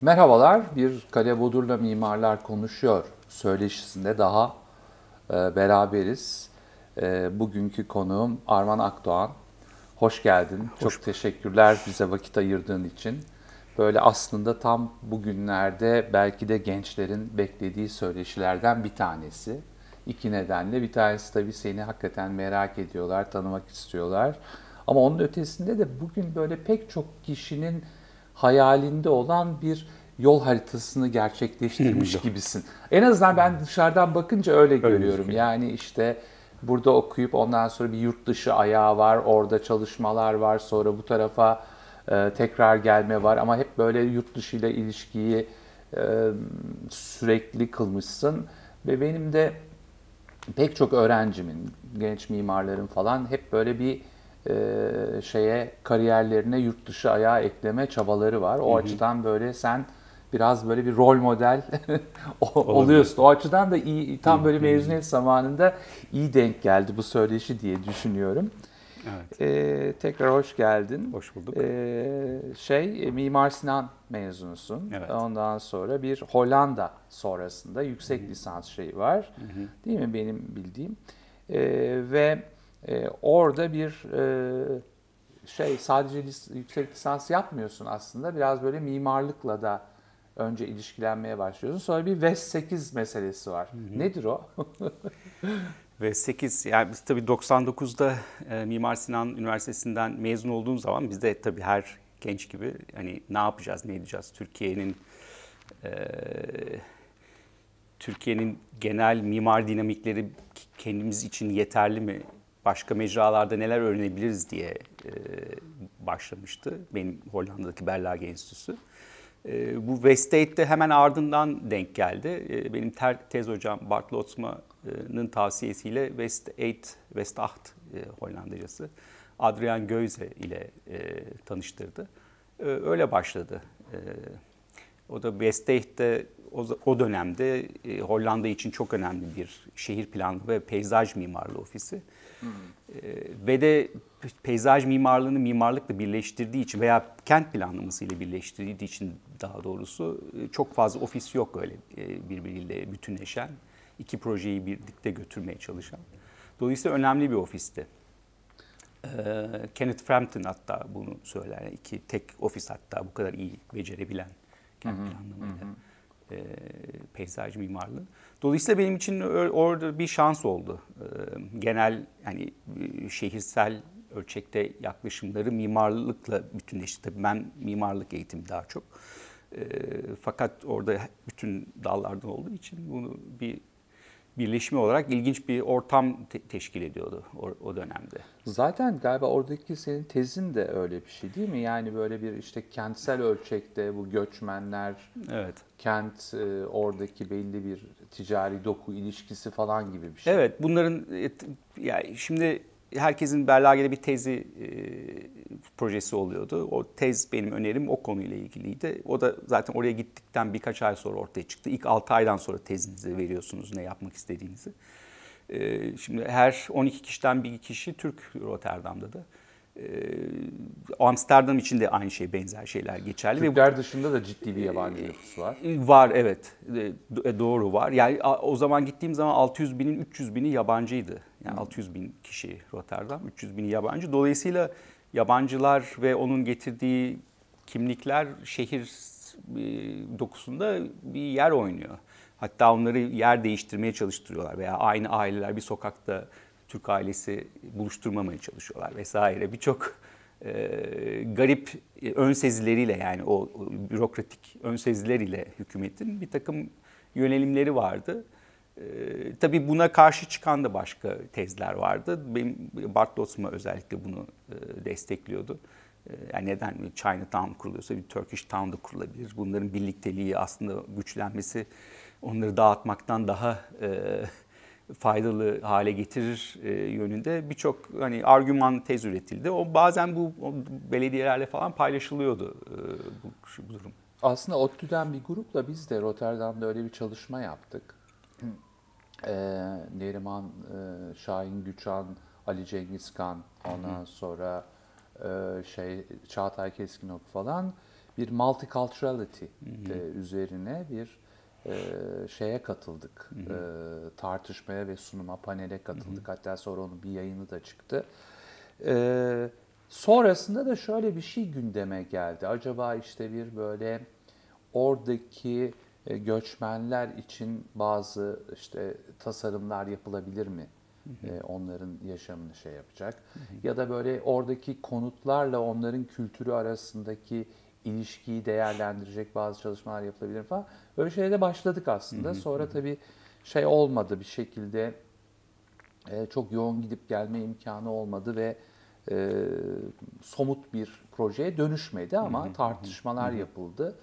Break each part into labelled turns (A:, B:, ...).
A: Merhabalar, bir Kale Bodur'la Mimarlar Konuşuyor söyleşisinde daha e, beraberiz. E, bugünkü konuğum Arman Akdoğan. Hoş geldin. Hoş Çok teşekkürler bize vakit ayırdığın için. Böyle aslında tam bugünlerde belki de gençlerin beklediği söyleşilerden bir tanesi. İki nedenle. Bir tanesi tabii seni hakikaten merak ediyorlar, tanımak istiyorlar. Ama onun ötesinde de bugün böyle pek çok kişinin hayalinde olan bir yol haritasını gerçekleştirmiş gibisin. En azından ben dışarıdan bakınca öyle, öyle görüyorum. Yani işte burada okuyup ondan sonra bir yurt dışı ayağı var, orada çalışmalar var, sonra bu tarafa e, tekrar gelme var ama hep böyle yurt dışı ile ilişkiyi e, sürekli kılmışsın ve benim de pek çok öğrencimin, genç mimarların falan hep böyle bir e, şeye kariyerlerine yurt dışı ayağı ekleme çabaları var. O hı hı. açıdan böyle sen biraz böyle bir rol model oluyorsun. O açıdan da iyi tam böyle mezuniyet zamanında iyi denk geldi bu söyleşi diye düşünüyorum. Evet. Ee, tekrar hoş geldin.
B: Hoş bulduk.
A: Ee, şey Mimar Sinan mezunusun. Evet. Ondan sonra bir Hollanda sonrasında yüksek Hı-hı. lisans şeyi var. Hı-hı. Değil mi benim bildiğim? Ee, ve e, orada bir e, şey sadece lis- yüksek lisans yapmıyorsun aslında. Biraz böyle mimarlıkla da önce ilişkilenmeye başlıyorsun. Sonra bir VES 8 meselesi var. Hı hı. Nedir o?
B: VES 8 yani biz tabii 99'da e, Mimar Sinan Üniversitesi'nden mezun olduğum zaman biz de tabii her genç gibi hani ne yapacağız, ne edeceğiz? Türkiye'nin e, Türkiye'nin genel mimar dinamikleri kendimiz için yeterli mi? Başka mecralarda neler öğrenebiliriz diye e, başlamıştı benim Hollanda'daki Berlage Enstitüsü. E, bu Westate'de hemen ardından denk geldi. E, benim ter, tez hocam Bart Lotsma'nın tavsiyesiyle West 8, West 8 e, Hollandacası Adrian Geuze ile e, tanıştırdı. E, öyle başladı. E, o da Westate'de o, o dönemde e, Hollanda için çok önemli bir şehir planı ve peyzaj mimarlığı ofisi. Hmm. ve de peyzaj mimarlığını mimarlıkla birleştirdiği için veya kent planlamasıyla birleştirdiği için daha doğrusu e, çok fazla ofis yok öyle e, birbiriyle bütünleşen. iki projeyi birlikte götürmeye çalışan. Dolayısıyla önemli bir ofisti. Kenneth Frampton hatta bunu söyler. İki tek ofis hatta bu kadar iyi becerebilen kent planlamayla. E, peyzaj mimarlığı. Dolayısıyla benim için orada bir şans oldu. E, genel yani şehirsel ölçekte yaklaşımları mimarlıkla bütünleşti. Tabii ben mimarlık eğitimi daha çok. E, fakat orada bütün dallardan olduğu için bunu bir birleşimi olarak ilginç bir ortam te- teşkil ediyordu o, o dönemde.
A: Zaten galiba oradaki senin tezin de öyle bir şey değil mi? Yani böyle bir işte kentsel ölçekte bu göçmenler, evet. kent e, oradaki belli bir ticari doku ilişkisi falan gibi bir şey.
B: Evet, bunların yani şimdi herkesin Berlage'de bir tezi e, projesi oluyordu. O tez benim önerim o konuyla ilgiliydi. O da zaten oraya gittikten birkaç ay sonra ortaya çıktı. İlk 6 aydan sonra tezinizi veriyorsunuz ne yapmak istediğinizi. E, şimdi her 12 kişiden bir kişi Türk Rotterdam'da da. Ee, Amsterdam için de aynı şey benzer şeyler geçerli.
A: Türkler dışında da ciddi bir yabancı nüfus var.
B: Var evet e, doğru var. Yani o zaman gittiğim zaman 600 binin 300 bini yabancıydı. Yani hmm. 600 bin kişi Rotterdam, 300 bini yabancı. Dolayısıyla yabancılar ve onun getirdiği kimlikler şehir e, dokusunda bir yer oynuyor. Hatta onları yer değiştirmeye çalıştırıyorlar veya aynı aileler bir sokakta Türk ailesi buluşturmamaya çalışıyorlar vesaire. Birçok e, garip ön sezileriyle yani o, bürokratik ön sezileriyle hükümetin bir takım yönelimleri vardı. E, tabii buna karşı çıkan da başka tezler vardı. Benim Bart Lotzma özellikle bunu e, destekliyordu. E, yani neden Chinatown kuruluyorsa bir Turkish Town da kurulabilir. Bunların birlikteliği aslında güçlenmesi onları dağıtmaktan daha e, faydalı hale getirir e, yönünde birçok hani argüman tez üretildi. O bazen bu o belediyelerle falan paylaşılıyordu e, bu, şu, bu durum.
A: Aslında ODTÜ'den bir grupla biz de Rotterdam'da öyle bir çalışma yaptık. E, Neriman, e, Şahin Güçan, Ali Cengiz Kan, ondan sonra e, şey Çağatay Keskinok falan bir multiculturality e, üzerine bir e, şeye katıldık. E, tartışmaya ve sunuma, panele katıldık. Hatta sonra onun bir yayını da çıktı. E, sonrasında da şöyle bir şey gündeme geldi. Acaba işte bir böyle oradaki e, göçmenler için bazı işte tasarımlar yapılabilir mi? E, onların yaşamını şey yapacak. Ya da böyle oradaki konutlarla onların kültürü arasındaki ilişkiyi değerlendirecek bazı çalışmalar yapılabilir falan. Öyle şeyle de başladık aslında. Sonra tabii şey olmadı bir şekilde e, çok yoğun gidip gelme imkanı olmadı ve e, somut bir projeye dönüşmedi ama tartışmalar yapıldı.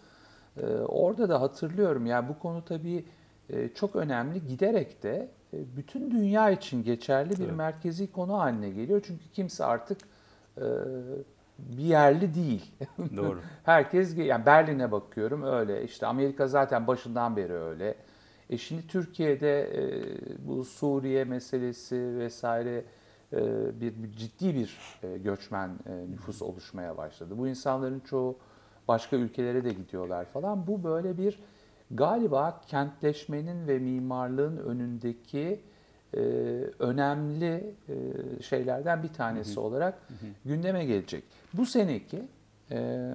A: E, orada da hatırlıyorum yani bu konu tabii e, çok önemli giderek de e, bütün dünya için geçerli bir
B: Evet.
A: merkezi konu haline geliyor. Çünkü kimse artık e, bir yerli değil.
B: Doğru.
A: Herkes yani Berlin'e bakıyorum öyle. İşte Amerika zaten başından beri öyle. E şimdi Türkiye'de e, bu Suriye meselesi vesaire e, bir, bir ciddi bir e, göçmen e, nüfus oluşmaya başladı. Bu insanların çoğu başka ülkelere de gidiyorlar falan. Bu böyle bir galiba kentleşmenin ve mimarlığın önündeki e, önemli e, şeylerden bir tanesi olarak gündeme gelecek. Bu seneki e,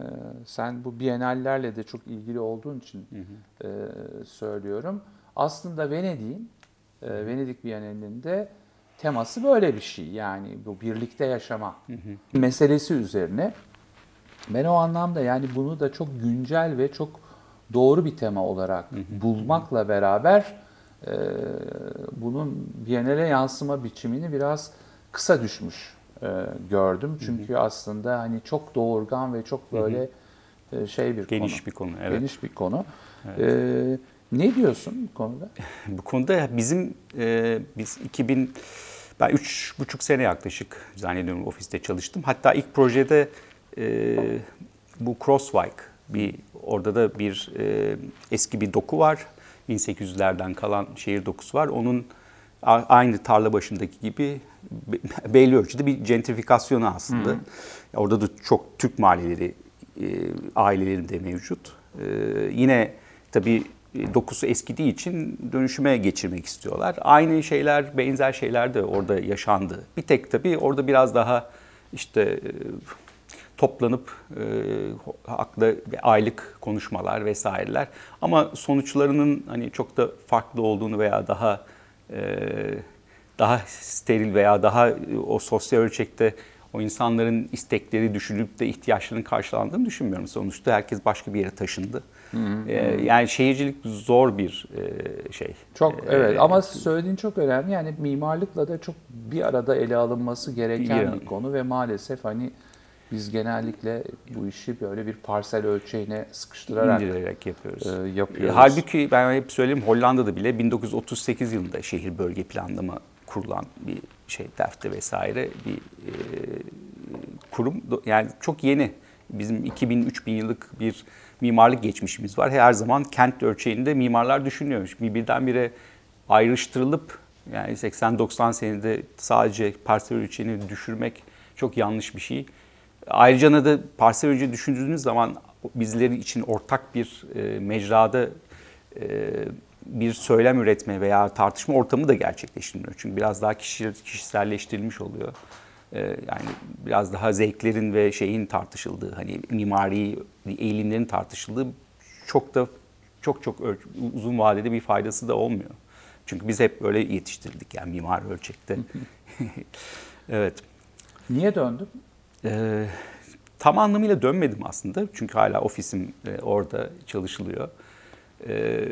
A: sen bu bienallerle de çok ilgili olduğun için e, söylüyorum. Aslında Venedik'in e, Venedik Bienalinde teması böyle bir şey. Yani bu birlikte yaşama meselesi üzerine. Ben o anlamda yani bunu da çok güncel ve çok doğru bir tema olarak bulmakla beraber e, bunun Biennale yansıma biçimini biraz kısa düşmüş e, gördüm. Çünkü aslında hani çok doğurgan ve çok böyle e, şey bir
B: Geniş
A: konu.
B: bir konu, evet.
A: Geniş bir konu. E, ne diyorsun bu konuda?
B: Bu konuda bizim e, biz 2000 ben üç buçuk sene yaklaşık zannediyorum ofiste çalıştım. Hatta ilk projede e, bu Crosswalk bir orada da bir e, eski bir doku var. 1800'lerden kalan şehir dokusu var. Onun aynı tarla başındaki gibi be- belli ölçüde bir gentrifikasyonu aslında. Orada da çok Türk mahalleleri e, ailelerinde mevcut. E, yine tabii e, dokusu eskidiği için dönüşüme geçirmek istiyorlar. Aynı şeyler, benzer şeyler de orada yaşandı. Bir tek tabii orada biraz daha işte e, toplanıp e, haklı aylık konuşmalar vesaireler. Ama sonuçlarının hani çok da farklı olduğunu veya daha e, daha steril veya daha e, o sosyal ölçekte o insanların istekleri düşünülüp de ihtiyaçlarının karşılandığını düşünmüyorum. Sonuçta herkes başka bir yere taşındı. E, yani şehircilik zor bir e, şey.
A: Çok
B: E,
A: evet ama söylediğin çok önemli. Yani mimarlıkla da çok bir arada ele alınması gereken
B: Bir-
A: bir konu ve maalesef hani biz genellikle bu işi böyle bir parsel ölçeğine sıkıştırarak
B: indirerek yapıyoruz.
A: e,
B: E,
A: yapıyoruz.
B: Halbuki ben hep söyleyeyim Hollanda'da bile 1938 yılında şehir bölge planlama kurulan bir şey defte vesaire bir e, kurum yani çok yeni bizim 2000-3000 yıllık bir mimarlık geçmişimiz var. Her zaman kent ölçeğinde mimarlar düşünüyormuş. Bir birdenbire ayrıştırılıp yani 80-90 senede sadece parsel ölçeğini düşürmek çok yanlış bir şey. Ayrıca da parsel ölçeği düşündüğünüz zaman bizleri için ortak bir e, mecrada e, bir söylem üretme veya tartışma ortamı da gerçekleştirmiyor. Çünkü biraz daha kişi, kişiselleştirilmiş oluyor. E, yani biraz daha zevklerin ve şeyin tartışıldığı, hani mimari eğilimlerin tartışıldığı çok da çok çok uzun vadede bir faydası da olmuyor. Çünkü biz hep böyle yetiştirildik yani mimari ölçekte. evet.
A: Niye döndün?
B: Ee, tam anlamıyla dönmedim aslında çünkü hala ofisim e, orada çalışılıyor. Ee,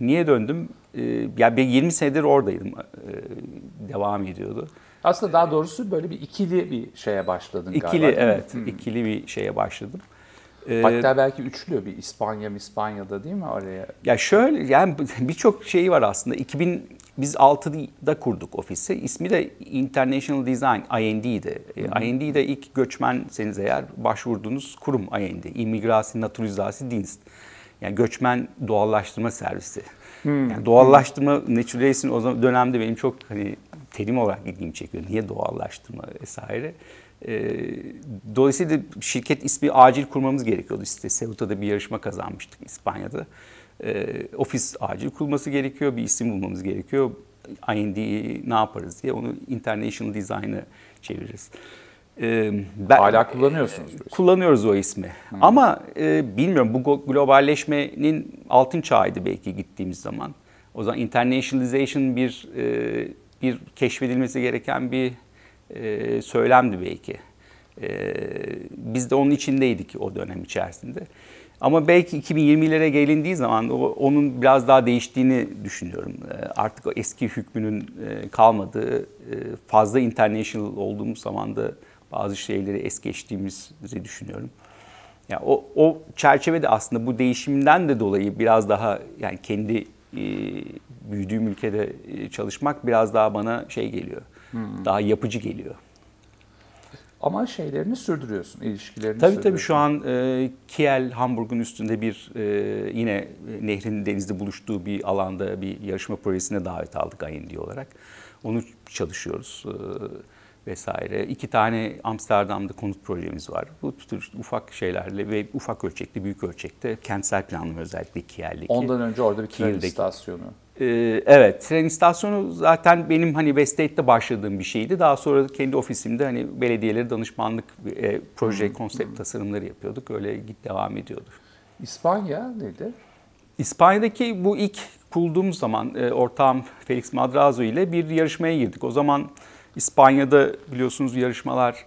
B: niye döndüm? Ee, ya ben 20 senedir oradaydım, Ee, devam ediyordu.
A: Aslında daha doğrusu böyle bir ikili bir şeye başladın
B: İkili
A: galiba.
B: evet, ikili bir şeye başladım.
A: Hatta belki üçlü bir İspanya, İspanya'da değil mi oraya?
B: Ya şöyle yani birçok şeyi var aslında. 2000 biz 6'da kurduk ofisi. İsmi de International Design IND'ydi. E, IND de ilk göçmenseniz eğer başvurduğunuz kurum IND. İmigrasyon Naturalizasyon Dienst. Yani göçmen doğallaştırma servisi. Yani doğallaştırma naturalizasyon o zaman dönemde benim çok hani terim olarak ilgimi çekiyor. Niye doğallaştırma vesaire. E, dolayısıyla şirket ismi acil kurmamız gerekiyordu. İşte Ceuta'da bir yarışma kazanmıştık İspanya'da. E, ofis acil kurulması gerekiyor, bir isim bulmamız gerekiyor. IND'yi ne yaparız diye onu International Design'a çeviririz.
A: Ben, Hala kullanıyorsunuz.
B: E, kullanıyoruz o ismi. Hı. Ama e, bilmiyorum bu globalleşmenin altın çağıydı belki gittiğimiz zaman. O zaman internationalization bir e, bir keşfedilmesi gereken bir e, söylemdi belki. E, biz de onun içindeydik o dönem içerisinde. Ama belki 2020'lere gelindiği zaman o, onun biraz daha değiştiğini düşünüyorum. E, artık o eski hükmünün e, kalmadığı, e, fazla international olduğumuz zaman da bazı şeyleri es geçtiğimizi düşünüyorum. Yani o, o çerçevede aslında bu değişimden de dolayı biraz daha yani kendi e, büyüdüğüm ülkede çalışmak biraz daha bana şey geliyor. Hmm. Daha yapıcı geliyor.
A: Ama şeylerini sürdürüyorsun, ilişkilerini
B: tabii. Tabii şu an e, Kiel, Hamburg'un üstünde bir e, yine nehrin denizde buluştuğu bir alanda bir yarışma projesine davet aldık IND olarak. Onu çalışıyoruz. E, vesaire. İki tane Amsterdam'da konut projemiz var. Bu tür ufak şeylerle ve ufak ölçekli, büyük ölçekte kentsel planlama özellikle Kiel'deki.
A: Ondan önce orada bir tren istasyonu.
B: Ee, evet, tren istasyonu zaten benim hani Westate'de başladığım bir şeydi. Daha sonra kendi ofisimde hani belediyelere danışmanlık, e, proje, hmm. konsept tasarımları yapıyorduk. Öyle git devam ediyordu.
A: İspanya nedir?
B: İspanya'daki bu ilk kurulduğumuz zaman e, ortağım Felix Madrazo ile bir yarışmaya girdik. O zaman İspanya'da biliyorsunuz yarışmalar,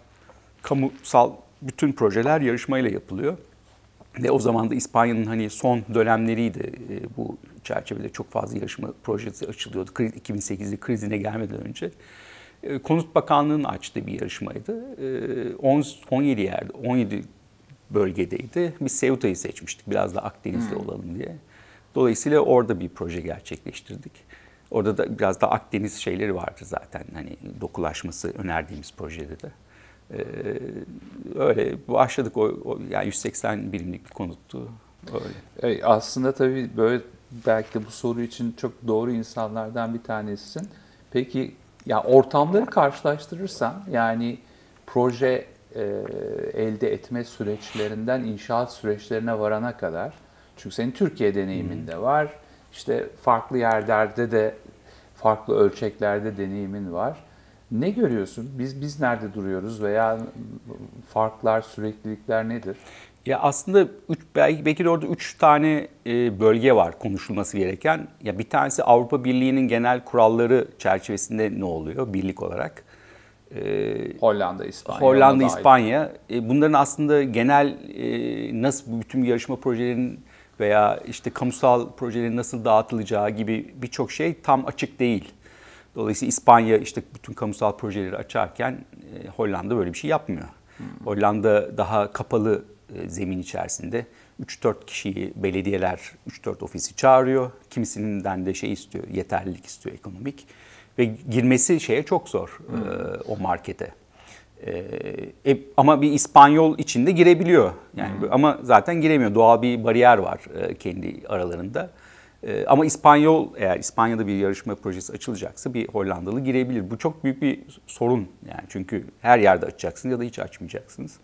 B: kamusal bütün projeler yarışmayla yapılıyor. Ve o zaman da İspanya'nın hani son dönemleriydi e, bu çerçevede çok fazla yarışma projesi açılıyordu. 2008'de krizine gelmeden önce. E, Konut Bakanlığı'nın açtığı bir yarışmaydı. 17 e, yerde, 17 bölgedeydi. Biz Ceuta'yı seçmiştik biraz da Akdeniz'de hmm. olalım diye. Dolayısıyla orada bir proje gerçekleştirdik. Orada da biraz da Akdeniz şeyleri vardı zaten hani dokulaşması önerdiğimiz projede de. Ee, öyle başladık o, o yani 180 birimlik bir konuttu.
A: Öyle. E, aslında tabii böyle belki de bu soru için çok doğru insanlardan bir tanesisin. Peki ya ortamları karşılaştırırsan yani proje e, elde etme süreçlerinden inşaat süreçlerine varana kadar çünkü senin Türkiye deneyimin de var. İşte farklı yerlerde de farklı ölçeklerde deneyimin var. Ne görüyorsun? Biz biz nerede duruyoruz veya farklar, süreklilikler nedir?
B: Ya aslında üç, belki, belki de orada üç tane e, bölge var konuşulması gereken. Ya bir tanesi Avrupa Birliği'nin genel kuralları çerçevesinde ne oluyor birlik olarak?
A: E, Hollanda, İspanya.
B: Hollanda, İspanya. E, bunların aslında genel e, nasıl bütün yarışma projelerinin veya işte kamusal projelerin nasıl dağıtılacağı gibi birçok şey tam açık değil. Dolayısıyla İspanya işte bütün kamusal projeleri açarken e, Hollanda böyle bir şey yapmıyor. Hmm. Hollanda daha kapalı zemin içerisinde 3-4 kişiyi belediyeler 3-4 ofisi çağırıyor. Kimisinden de şey istiyor, yeterlilik istiyor ekonomik. Ve girmesi şeye çok zor hmm. e, o markete. Ee, e, ama bir İspanyol içinde girebiliyor. Yani hmm. ama zaten giremiyor. Doğal bir bariyer var e, kendi aralarında. E, ama İspanyol eğer İspanya'da bir yarışma projesi açılacaksa bir Hollandalı girebilir. Bu çok büyük bir sorun yani çünkü her yerde açacaksınız ya da hiç açmayacaksınız.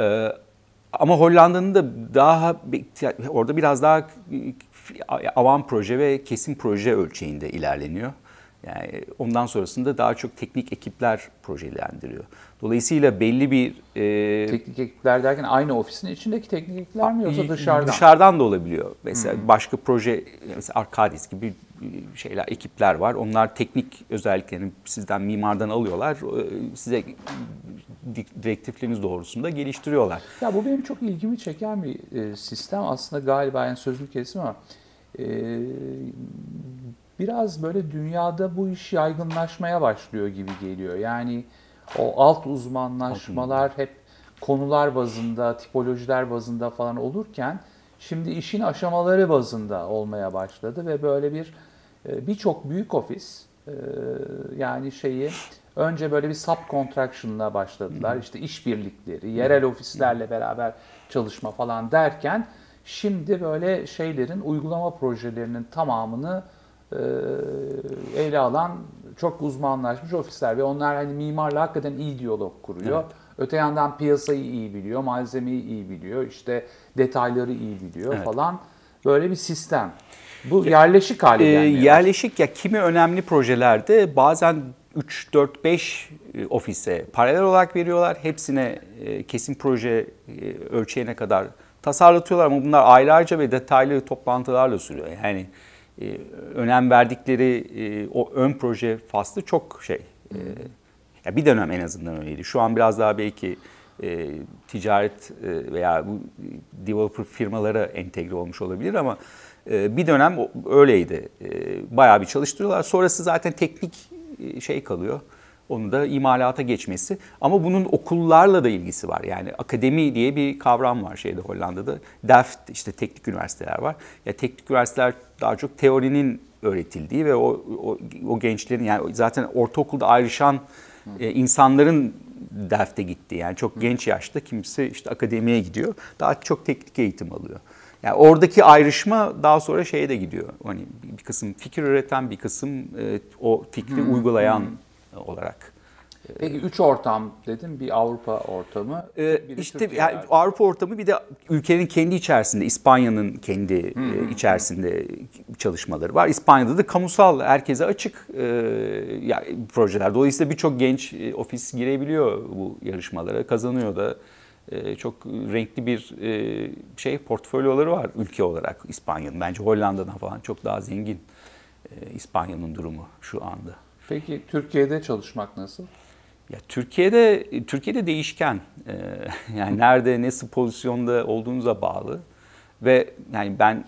B: E, ama Hollanda'nın da daha orada biraz daha avan proje ve kesin proje ölçeğinde ilerleniyor. Yani ondan sonrasında daha çok teknik ekipler projelendiriyor. Dolayısıyla belli bir...
A: E, teknik ekipler derken aynı ofisin içindeki teknik ekipler mi yoksa dışarıdan?
B: Dışarıdan da olabiliyor. Mesela hmm. başka proje, mesela Arkadis gibi şeyler, ekipler var. Onlar teknik özelliklerini sizden mimardan alıyorlar. Size direktifleriniz doğrusunda geliştiriyorlar.
A: Ya bu benim çok ilgimi çeken bir e, sistem. Aslında galiba yani sözlü kesim ama e, biraz böyle dünyada bu iş yaygınlaşmaya başlıyor gibi geliyor. Yani o alt uzmanlaşmalar hep konular bazında, tipolojiler bazında falan olurken şimdi işin aşamaları bazında olmaya başladı ve böyle bir birçok büyük ofis e, yani şeyi önce böyle bir subcontraction'la başladılar. İşte işbirlikleri, yerel ofislerle beraber çalışma falan derken şimdi böyle şeylerin uygulama projelerinin tamamını e, ele alan çok uzmanlaşmış ofisler ve onlar hani mimarla hakikaten iyi diyalog kuruyor. Evet. Öte yandan piyasayı iyi biliyor, malzemeyi iyi biliyor, işte detayları iyi biliyor evet. falan. Böyle bir sistem. Bu yerleşik hale
B: e. Yerleşik ya kimi önemli projelerde bazen 3, 4, 5 ofise paralel olarak veriyorlar. Hepsine e, kesin proje e, ölçeğine kadar tasarlatıyorlar ama bunlar aylarca ve detaylı toplantılarla sürüyor. Yani önem verdikleri o ön proje faslı çok şey. Ya bir dönem en azından öyleydi. Şu an biraz daha belki ticaret veya bu developer firmalara entegre olmuş olabilir ama bir dönem öyleydi. Ee, bayağı bir çalıştırıyorlar. Sonrası zaten teknik e, şey kalıyor. Onu da imalata geçmesi. Ama bunun okullarla da ilgisi var. Yani akademi diye bir kavram var şeyde Hollanda'da. Delft işte teknik üniversiteler var. Ya teknik üniversiteler daha çok teorinin öğretildiği ve o, o, o gençlerin yani zaten ortaokulda ayrışan e, insanların Delft'e gitti. Yani çok genç yaşta kimse işte akademiye gidiyor. Daha çok teknik eğitim alıyor. Yani oradaki ayrışma daha sonra şeye de gidiyor. Hani bir kısım fikir üreten, bir kısım e, o fikri hmm. uygulayan hmm. olarak.
A: Peki üç ortam dedim bir Avrupa ortamı.
B: Ee, işte yani Avrupa ortamı bir de ülkenin kendi içerisinde İspanya'nın kendi e, hmm. içerisinde çalışmaları var. İspanya'da da kamusal herkese açık e, yani projeler. Dolayısıyla birçok genç e, ofis girebiliyor bu yarışmalara, kazanıyor da. Ee, çok renkli bir e, şey portfolyoları var ülke olarak İspanya'nın. Bence Hollanda'dan falan çok daha zengin e, İspanya'nın durumu şu anda.
A: Peki Türkiye'de çalışmak nasıl?
B: Ya Türkiye'de Türkiye'de değişken. E, yani nerede nasıl pozisyonda olduğunuza bağlı ve yani ben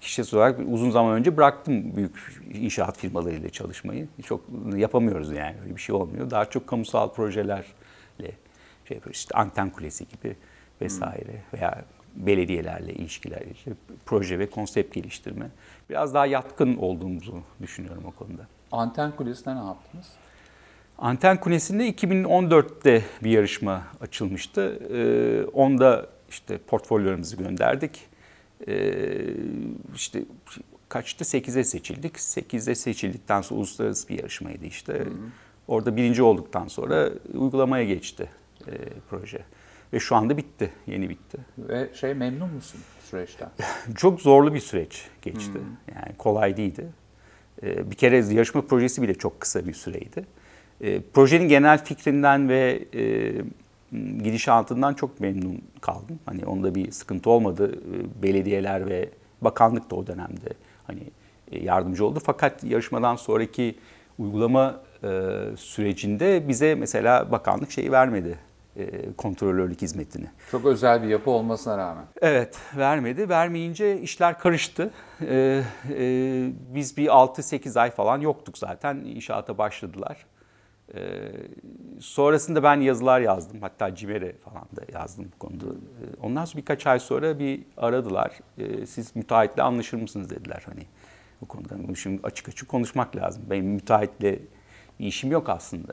B: kişisel olarak uzun zaman önce bıraktım büyük inşaat firmalarıyla çalışmayı. Çok yapamıyoruz yani öyle bir şey olmuyor. Daha çok kamusal projelerle şey yapıyoruz. İşte anten kulesi gibi vesaire hmm. veya belediyelerle ilişkiler, işte proje ve konsept geliştirme. Biraz daha yatkın olduğumuzu düşünüyorum o konuda.
A: Anten kulesinde ne yaptınız?
B: Anten Kulesi'nde 2014'te bir yarışma açılmıştı. Ee, onda işte portfolyolarımızı gönderdik. Ee, işte kaçtı? 8'e seçildik. 8'e seçildikten sonra uluslararası bir yarışmaydı işte. Hı hı. Orada birinci olduktan sonra uygulamaya geçti e, proje. Ve şu anda bitti, yeni bitti.
A: Ve şey memnun musun süreçten?
B: Çok zorlu bir süreç geçti. Hmm. Yani kolay değildi. E, bir kere yarışma projesi bile çok kısa bir süreydi. E, projenin genel fikrinden ve e, gidişatından çok memnun kaldım. Hani onda bir sıkıntı olmadı. E, belediyeler ve bakanlık da o dönemde hani e, yardımcı oldu. Fakat yarışmadan sonraki uygulama e, sürecinde bize mesela bakanlık şeyi vermedi kontrolörlük hizmetini.
A: Çok özel bir yapı olmasına rağmen.
B: Evet vermedi. Vermeyince işler karıştı. Ee, e, biz bir 6-8 ay falan yoktuk zaten. İnşaata başladılar. Ee, sonrasında ben yazılar yazdım. Hatta CİMER'e falan da yazdım bu konuda. Ee, ondan sonra birkaç ay sonra bir aradılar. Ee, siz müteahhitle anlaşır mısınız dediler hani bu konuda. Şimdi açık açık konuşmak lazım. Benim müteahhitle bir işim yok aslında.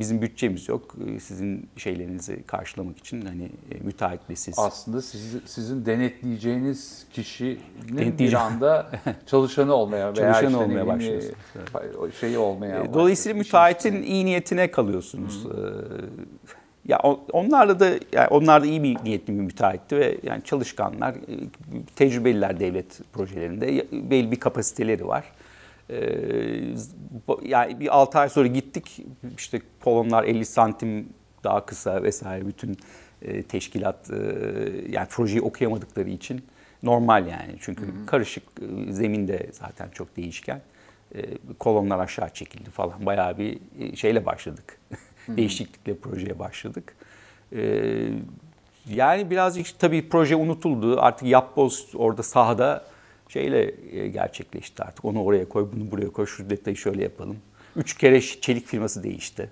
B: Bizim bütçemiz yok. Ee, sizin şeylerinizi karşılamak için hani e, müteahhitle siz.
A: Aslında siz, sizin denetleyeceğiniz kişinin bir anda çalışanı olmaya veya çalışanı işte olmaya başlıyorsunuz. Şeyi olmaya.
B: E, dolayısıyla müteahhitin iyi niyetine kalıyorsunuz. Hı. Ya onlarla da yani onlar da iyi bir niyetli bir müteahhitti ve yani çalışkanlar, e, tecrübeliler devlet projelerinde belli bir kapasiteleri var. Ee, yani bir 6 ay sonra gittik işte kolonlar 50 santim daha kısa vesaire bütün e, teşkilat e, yani projeyi okuyamadıkları için normal yani çünkü hı hı. karışık e, zeminde zaten çok değişken kolonlar aşağı çekildi falan bayağı bir şeyle başladık hı hı. değişiklikle projeye başladık. Yani birazcık tabii proje unutuldu artık yapboz orada sahada şeyle e, gerçekleşti artık. Onu oraya koy, bunu buraya koy, şu detayı şöyle yapalım. Üç kere çelik firması değişti.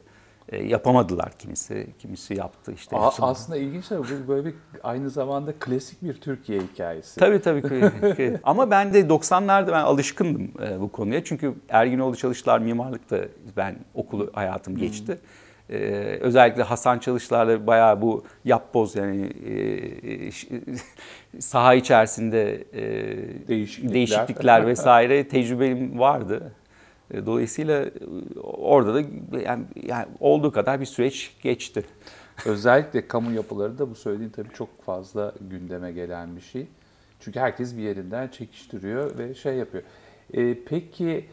B: E, yapamadılar kimisi, kimisi yaptı işte.
A: A, aslında ilginç bu böyle bir aynı zamanda klasik bir Türkiye hikayesi.
B: Tabii tabii. Ama ben de 90'larda ben alışkındım e, bu konuya. Çünkü Erginoğlu Çalışlar Mimarlık'ta ben okulu hayatım geçti. Hmm. Ee, özellikle Hasan Çalışlar'la bayağı bu yapboz yani e, saha içerisinde e, değişiklikler, değişiklikler vesaire tecrübem vardı. E, dolayısıyla e, orada da yani, yani olduğu kadar bir süreç geçti.
A: Özellikle kamu yapıları da bu söylediğin tabii çok fazla gündeme gelen bir şey. Çünkü herkes bir yerinden çekiştiriyor ve şey yapıyor. E, peki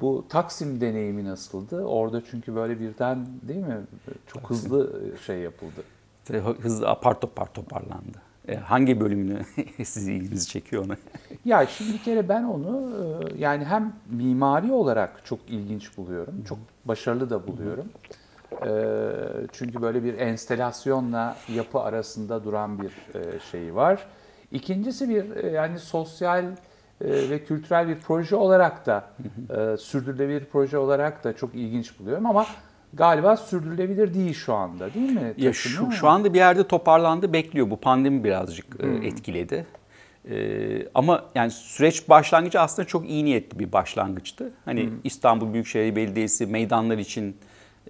A: bu Taksim deneyimi nasıldı? Orada çünkü böyle birden değil mi çok hızlı şey yapıldı.
B: Hızlı apar topar toparlandı. E, hangi bölümünü sizi ilginizi çekiyor ona?
A: ya şimdi bir kere ben onu e, yani hem mimari olarak çok ilginç buluyorum. Çok başarılı da buluyorum. E, çünkü böyle bir enstelasyonla yapı arasında duran bir e, şeyi var. İkincisi bir yani sosyal ve kültürel bir proje olarak da sürdürülebilir proje olarak da çok ilginç buluyorum ama galiba sürdürülebilir değil şu anda değil mi?
B: Ya şu, şu anda bir yerde toparlandı bekliyor. Bu pandemi birazcık hmm. etkiledi. Ee, ama yani süreç başlangıcı aslında çok iyi niyetli bir başlangıçtı. Hani hmm. İstanbul Büyükşehir Belediyesi meydanlar için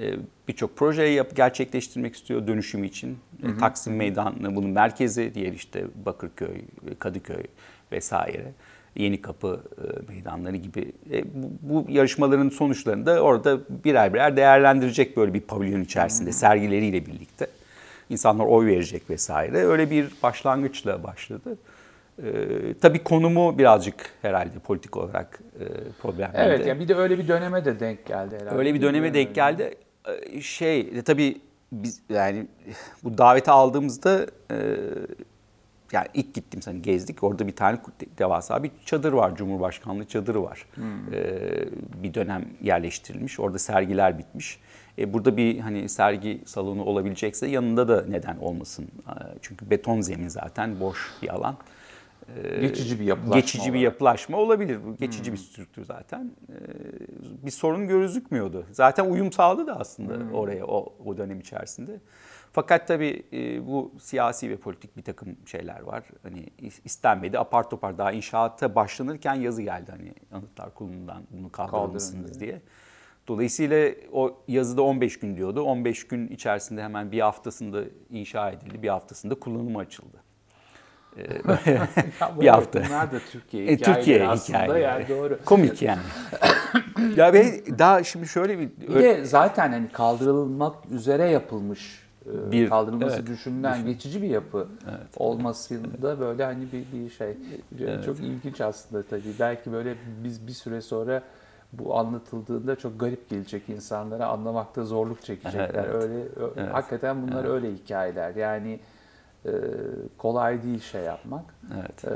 B: e, birçok projeyi yap, gerçekleştirmek istiyor dönüşüm için. Hmm. Taksim Meydanı bunun merkezi, diğer işte Bakırköy, Kadıköy vesaire. Yeni Kapı e, meydanları gibi e, bu, bu yarışmaların sonuçlarını da orada birer birer değerlendirecek böyle bir pavilyon içerisinde sergileriyle birlikte. İnsanlar oy verecek vesaire. Öyle bir başlangıçla başladı. Ee, tabii konumu birazcık herhalde politik olarak e, problemliydi.
A: Evet yani bir de öyle bir döneme de denk geldi herhalde.
B: Öyle bir döneme denk geldi. Ee, şey tabii biz yani bu daveti aldığımızda e, yani ilk gittim hani gezdik orada bir tane devasa bir çadır var Cumhurbaşkanlığı çadırı var. Hmm. Ee, bir dönem yerleştirilmiş orada sergiler bitmiş. E, burada bir hani sergi salonu olabilecekse yanında da neden olmasın? E, çünkü beton zemin zaten boş bir alan.
A: E, geçici bir yapılaşma.
B: Geçici olarak. bir yapılaşma olabilir. Geçici hmm. bir strüktür zaten. E, bir sorun gözükmüyordu. Zaten uyum sağladı da aslında hmm. oraya o, o dönem içerisinde. Fakat tabii e, bu siyasi ve politik bir takım şeyler var. Hani istenmedi. Apar topar daha inşaata başlanırken yazı geldi hani Anıtlar Kurulu'ndan bunu kaldırmışsınız diye. Dolayısıyla o yazıda 15 gün diyordu. 15 gün içerisinde hemen bir haftasında inşa edildi, bir haftasında kullanıma açıldı.
A: bir hafta. Bunlar da Türkiye hikayeleri e, Türkiye aslında hikayeleri. yani doğru.
B: Komik yani. ya ve daha şimdi şöyle bir...
A: Bir de zaten hani kaldırılmak üzere yapılmış bir kaldırılması evet, düşünülen düşün. geçici bir yapı evet. olmasında böyle hani bir, bir şey evet. çok ilginç aslında tabii. Belki böyle biz bir süre sonra bu anlatıldığında çok garip gelecek insanlara anlamakta zorluk çekecekler. Evet. Öyle evet. hakikaten bunlar evet. öyle hikayeler. Yani e, kolay değil şey yapmak. Evet. E,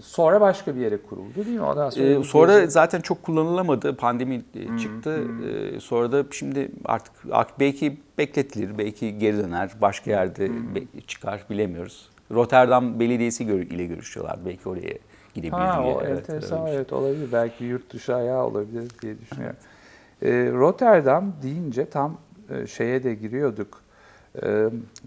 A: sonra başka bir yere kuruldu değil mi? Ondan
B: sonra, ee, sonra gezi... zaten çok kullanılamadı. Pandemi hmm, çıktı. Hmm. Ee, sonra da şimdi artık belki bekletilir, belki geri döner, başka yerde hmm. çıkar bilemiyoruz. Rotterdam Belediyesi ile görüşüyorlar. Belki oraya gidebilir
A: ha, diye. O evet, enteresan evet olabilir. Belki yurt dışı ayağı olabilir diye düşünüyorum. Evet. Ee, Rotterdam deyince tam e, şeye de giriyorduk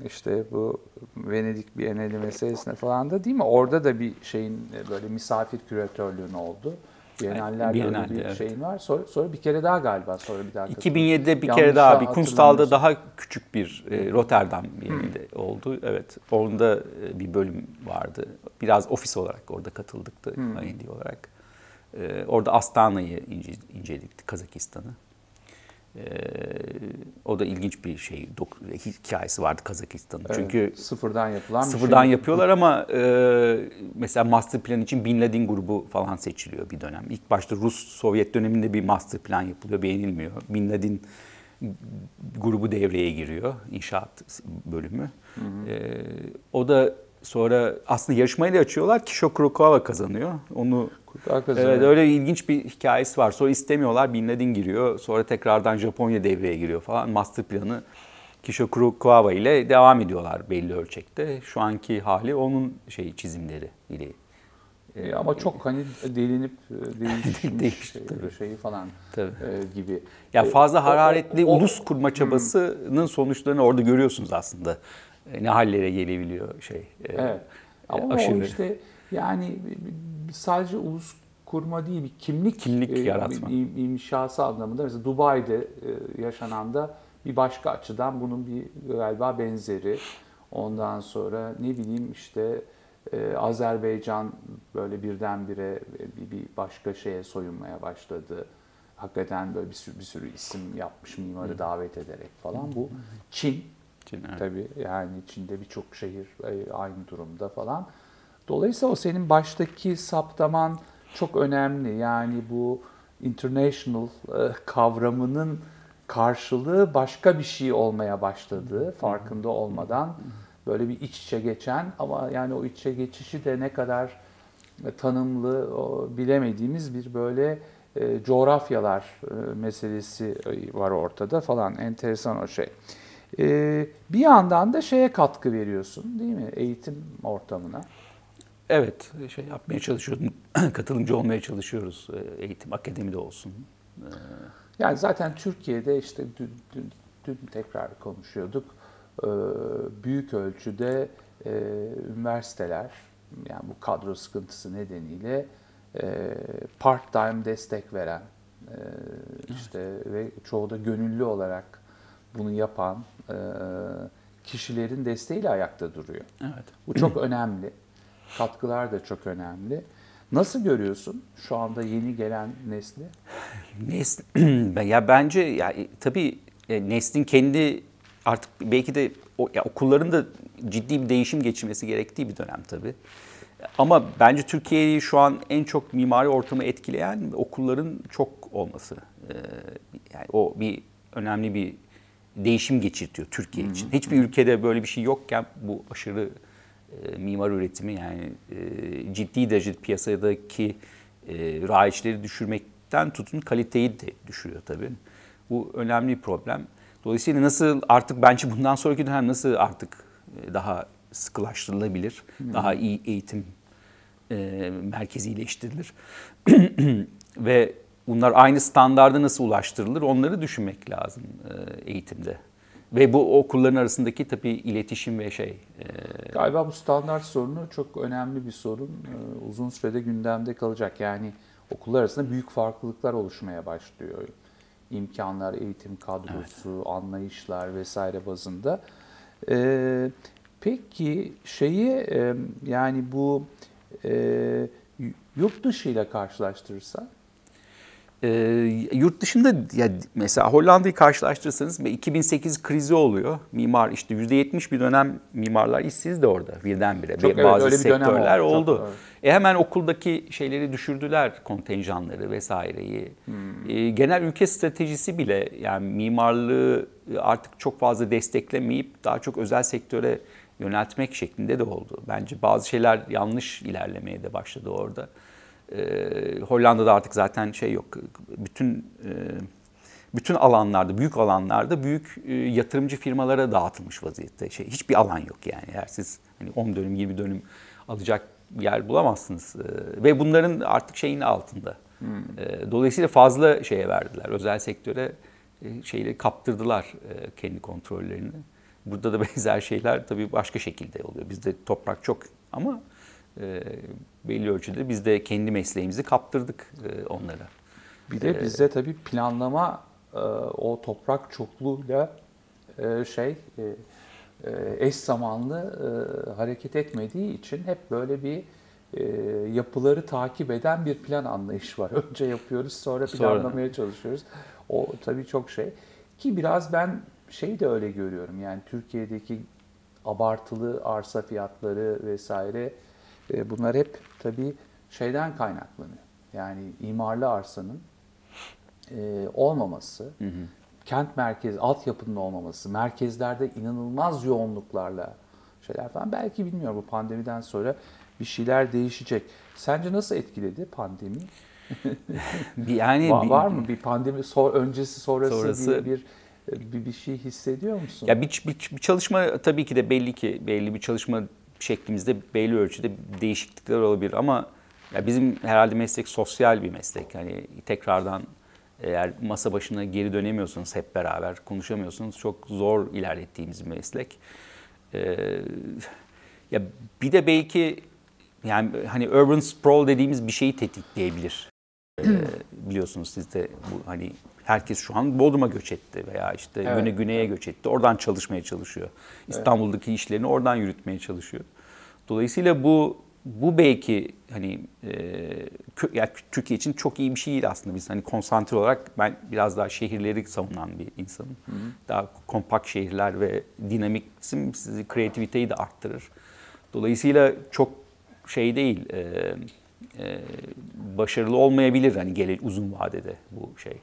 A: işte bu Venedik Bienali meselesine falan da değil mi? Orada da bir şeyin böyle misafir küratörlüğün oldu. Bienallerde Biennale, bir evet. şeyin var. Sonra, sonra bir kere daha galiba sonra bir daha
B: 2007'de bir Yanlış kere daha bir Kunstal'da daha küçük bir e, Rotterdam Bienali hmm. oldu. Evet. Orada e, bir bölüm vardı. Biraz ofis olarak orada katıldık da hmm. olarak. E, orada Astana'yı ince, inceledik, Kazakistan'ı. Ee, o da ilginç bir şey hikayesi vardı Kazakistan'ın. Evet, Çünkü
A: sıfırdan yapılan
B: sıfırdan şey. yapıyorlar ama e, mesela master plan için Bin Laden grubu falan seçiliyor bir dönem. İlk başta Rus Sovyet döneminde bir master plan yapılıyor, beğenilmiyor. Bin Laden grubu devreye giriyor, inşaat bölümü. Hı hı. E, o da sonra aslında yarışmayı da açıyorlar. Kishore Kurokawa kazanıyor. Onu Evet öyle ilginç bir hikayesi var. Sonra istemiyorlar Bin Laden giriyor. Sonra tekrardan Japonya devreye giriyor falan. Master planı Kishore Kurokawa ile devam ediyorlar belli ölçekte. Şu anki hali onun şey çizimleri ile.
A: E, ama çok hani delinip e, değişmiş şey, şeyi falan tabii. E, gibi.
B: Ya fazla hararetli o, o, ulus kurma çabasının sonuçlarını orada görüyorsunuz aslında. E, ne hallere gelebiliyor şey.
A: E, evet. Ama aşırı. o işte yani sadece ulus kurma değil bir kimlik,
B: kimlik e, yaratma.
A: inşası anlamında. Mesela Dubai'de e, yaşanan da bir başka açıdan bunun bir galiba benzeri. Ondan sonra ne bileyim işte e, Azerbaycan böyle birdenbire bir, bir başka şeye soyunmaya başladı. hakikaten böyle bir sürü, bir sürü isim yapmış mimarı davet ederek falan. Bu Çin.
B: Çin, evet.
A: Tabii yani Çin'de birçok şehir aynı durumda falan. Dolayısıyla o senin baştaki saptaman çok önemli. Yani bu international e, kavramının karşılığı başka bir şey olmaya başladığı farkında olmadan böyle bir iç içe geçen ama yani o iç içe geçişi de ne kadar tanımlı o, bilemediğimiz bir böyle e, coğrafyalar e, meselesi var ortada falan enteresan o şey. E, bir yandan da şeye katkı veriyorsun değil mi eğitim ortamına?
B: Evet, şey yapmaya çalışıyoruz, katılımcı olmaya çalışıyoruz e, eğitim, akademide olsun. E,
A: Yani zaten Türkiye'de işte dün, dün, dün tekrar konuşuyorduk. Ee, büyük ölçüde e, üniversiteler yani bu kadro sıkıntısı nedeniyle e, part-time destek veren e, işte ve çoğu da gönüllü olarak bunu yapan e, kişilerin desteğiyle ayakta duruyor.
B: Evet.
A: Bu çok önemli. Katkılar da çok önemli. Nasıl görüyorsun şu anda yeni gelen nesli?
B: Nes Ben- ya bence ya e, tabii e, neslin kendi artık belki de ya okulların da ciddi bir değişim geçirmesi gerektiği bir dönem tabii. Ama bence Türkiye'yi şu an en çok mimari ortamı etkileyen okulların çok olması. Ee, yani o bir önemli bir değişim geçirtiyor Türkiye için. Hiçbir ülkede böyle bir şey yokken bu aşırı e, mimar üretimi yani e, ciddi derecede piyasadaki e, raiçleri düşürmekten tutun kaliteyi de düşürüyor tabii. Bu önemli bir problem. Dolayısıyla nasıl artık bence bundan sonraki dönem nasıl artık e, daha sıkılaştırılabilir, daha iyi eğitim e, merkezileştirilir ve bunlar aynı standarda nasıl ulaştırılır onları düşünmek lazım e, eğitimde. Ve bu okulların arasındaki tabii iletişim ve şey e,
A: Galiba bu standart sorunu çok önemli bir sorun. Ee, Uzun sürede gündemde kalacak. Yani okullar arasında büyük farklılıklar oluşmaya başlıyor. İmkanlar, eğitim kadrosu, anlayışlar vesaire bazında. Ee, peki şeyi e, yani bu e, yurt dışı ile
B: Ee, yurt dışında ya mesela Hollanda'yı karşılaştırırsanız 2008 krizi oluyor. Mimar işte %70 bir dönem mimarlar işsiz de orada birdenbire.
A: Çok
B: Ve
A: evet,
B: Bazı
A: öyle
B: sektörler
A: oldu.
B: oldu.
A: Çok, evet.
B: E hemen okuldaki şeyleri düşürdüler kontenjanları vesaireyi.
A: Hmm.
B: E, genel ülke stratejisi bile yani mimarlığı artık çok fazla desteklemeyip daha çok özel sektöre yöneltmek şeklinde de oldu. Bence bazı şeyler yanlış ilerlemeye de başladı orada. Ee, Hollanda'da artık zaten şey yok. Bütün e, bütün alanlarda, büyük alanlarda büyük e, yatırımcı firmalara dağıtılmış vaziyette. Şey hiçbir alan yok yani. Eğer siz hani 10 dönüm, 20 dönüm alacak yer bulamazsınız. Ee, ve bunların artık şeyin altında. Ee, dolayısıyla fazla şeye verdiler. Özel sektöre e, şeyleri kaptırdılar e, kendi kontrollerini. Burada da benzer şeyler tabii başka şekilde oluyor. Bizde toprak çok ama e, belli ölçüde biz de kendi mesleğimizi kaptırdık e, onlara.
A: Bir de bizde tabii planlama e, o toprak çokluğuyla e, şey e, e, eş zamanlı e, hareket etmediği için hep böyle bir e, yapıları takip eden bir plan anlayış var. Önce yapıyoruz sonra
B: Sonra.
A: planlamaya çalışıyoruz. O tabii çok şey. Ki biraz ben şey de öyle görüyorum yani Türkiye'deki abartılı arsa fiyatları vesaire e, bunlar hep tabii şeyden kaynaklanıyor. Yani imarlı arsanın e, olmaması, kent merkezi, altyapının olmaması, merkezlerde inanılmaz yoğunluklarla şeyler falan. Belki bilmiyorum bu pandemiden sonra bir şeyler değişecek. Sence nasıl etkiledi pandemi?
B: Bir- Yani
A: Va-
B: bir-
A: var mı bir pandemi sor, öncesi sonrası,
B: Sonrası-
A: diye bir, bir bir şey hissediyor musun?
B: Ya bir, bir, bir çalışma tabii ki de belli ki belli bir çalışma şeklimizde belli ölçüde değişiklikler olabilir ama ya bizim herhalde meslek sosyal bir meslek. Hani tekrardan eğer masa başına geri dönemiyorsanız hep beraber konuşamıyorsunuz çok zor ilerlettiğimiz bir meslek. Ee, ya bir de belki yani hani urban sprawl dediğimiz bir şeyi tetikleyebilir. Ee, biliyorsunuz siz de bu hani herkes şu an Bodrum'a göç etti veya işte
A: Evet.
B: güne güneye göç etti. Oradan çalışmaya çalışıyor. İstanbul'daki işlerini oradan yürütmeye çalışıyor. Dolayısıyla bu bu belki hani e, yani Türkiye için çok iyi bir şey değil aslında biz hani konsantre olarak ben biraz daha şehirleri savunan bir insanım. Daha kompakt şehirler ve dinamizm sizi kreativiteyi de arttırır. Dolayısıyla çok şey değil e, e, başarılı olmayabilir hani gele, uzun vadede bu şey.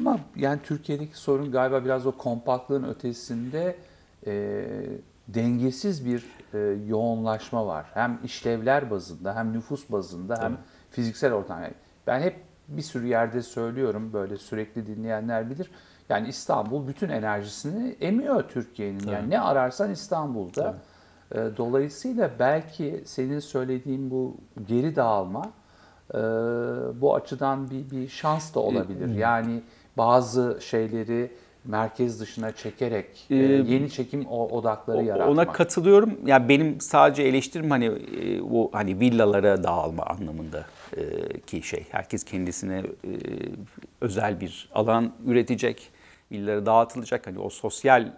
A: Ama yani Türkiye'deki sorun galiba biraz o kompaktlığın ötesinde e, dengesiz bir e, yoğunlaşma var. Hem işlevler bazında hem nüfus bazında hem fiziksel ortam. Yani ben hep bir sürü yerde söylüyorum böyle sürekli dinleyenler bilir. Yani İstanbul bütün enerjisini emiyor Türkiye'nin. Yani ne ararsan İstanbul'da. E, Dolayısıyla belki senin söylediğin bu geri dağılma e, bu açıdan bir, bir şans da olabilir. Yani bazı şeyleri merkez dışına çekerek e, yeni çekim odakları
B: O-
A: yaratmak.
B: Ona katılıyorum. Yani benim sadece eleştirim hani e, o hani villalara dağılma anlamında e, ki şey. Herkes kendisine özel bir alan üretecek. Villalara dağıtılacak hani o sosyal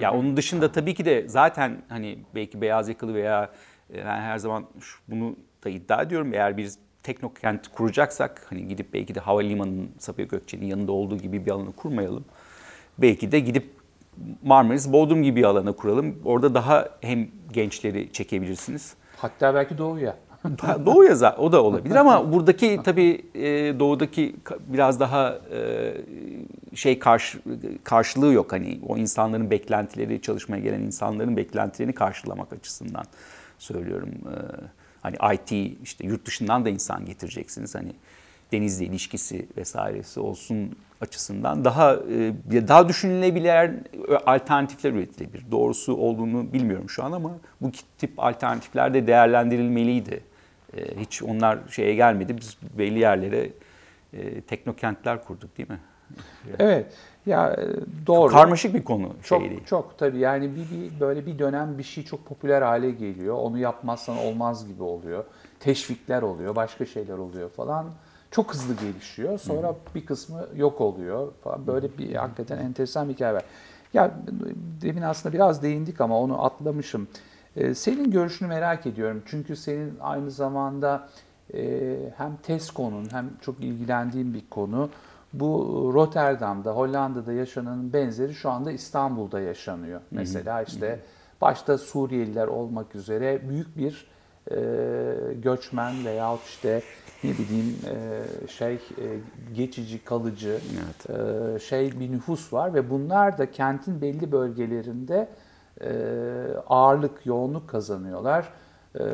B: ya onun dışında tabii ki de zaten hani belki beyaz yakalı veya ben her zaman bunu da iddia ediyorum eğer biz teknokent kuracaksak hani gidip belki de havalimanının Sabiha Gökçen'in yanında olduğu gibi bir alanı kurmayalım. Belki de gidip Marmaris, Bodrum gibi bir alana kuralım. Orada daha hem gençleri çekebilirsiniz.
A: Hatta belki doğuya.
B: Doğu yaza o da olabilir ama buradaki tabii e, doğudaki biraz daha e, şey karşı, karşılığı yok. Hani o insanların beklentileri, çalışmaya gelen insanların beklentilerini karşılamak açısından söylüyorum. E, hani IT işte yurt dışından da insan getireceksiniz. Hani denizle ilişkisi vesairesi olsun açısından daha e, daha düşünülebilir alternatifler üretilebilir. Doğrusu olduğunu bilmiyorum şu an ama bu tip alternatifler de değerlendirilmeliydi. E, Hiç onlar şeye gelmedi. Biz belli yerlere e, teknokentler kurduk değil mi?
A: Evet. Ya e, doğru.
B: Karmaşık bir konu
A: çok
B: şey değil.
A: çok tabii yani bir, bir böyle bir dönem bir şey çok popüler hale geliyor. Onu yapmazsan olmaz gibi oluyor. Teşvikler oluyor, başka şeyler oluyor falan. Çok hızlı gelişiyor. Sonra bir kısmı yok oluyor falan. Böyle bir hakikaten enteresan bir hikaye var. Ya demin aslında biraz değindik ama onu atlamışım. Ee, senin görüşünü merak ediyorum. Çünkü senin aynı zamanda e, hem TESCO'nun hem çok ilgilendiğin bir konu. Bu Rotterdam'da, Hollanda'da yaşanan benzeri şu anda İstanbul'da yaşanıyor. Mesela işte başta Suriyeliler olmak üzere büyük bir e, göçmen veyahut işte ne bileyim e, şey e, geçici kalıcı e, şey bir nüfus var ve bunlar da kentin belli bölgelerinde e, ağırlık, yoğunluk kazanıyorlar. E,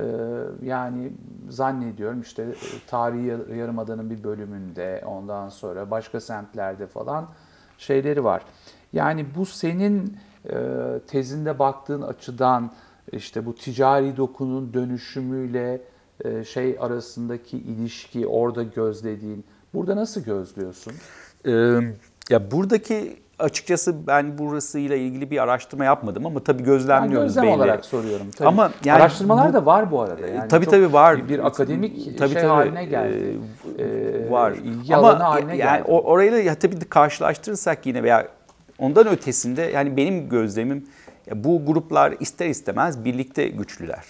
A: yani zannediyorum işte e, tarihi Yar- yarımadanın bir bölümünde ondan sonra başka semtlerde falan şeyleri var. Yani bu senin e, tezinde baktığın açıdan işte bu ticari dokunun dönüşümüyle e, şey arasındaki ilişki orada gözlediğin burada nasıl gözlüyorsun?
B: Ee, ya buradaki açıkçası ben burasıyla ilgili bir araştırma yapmadım ama tabii gözlemliyoruz
A: gözlem
B: belli.
A: olarak soruyorum. Tabii.
B: Ama yani
A: araştırmalar
B: bu-
A: da var bu arada. Yani
B: tabii tabii var.
A: Bir, akademik
B: Tabii,
A: şey
B: tabii.
A: haline geldi.
B: Ee,
A: Ee,
B: var.
A: ilgi
B: Ama
A: alanı haline
B: yani
A: geldi.
B: orayla ya tabii karşılaştırırsak yine veya ondan ötesinde yani benim gözlemim bu gruplar ister istemez birlikte güçlüler.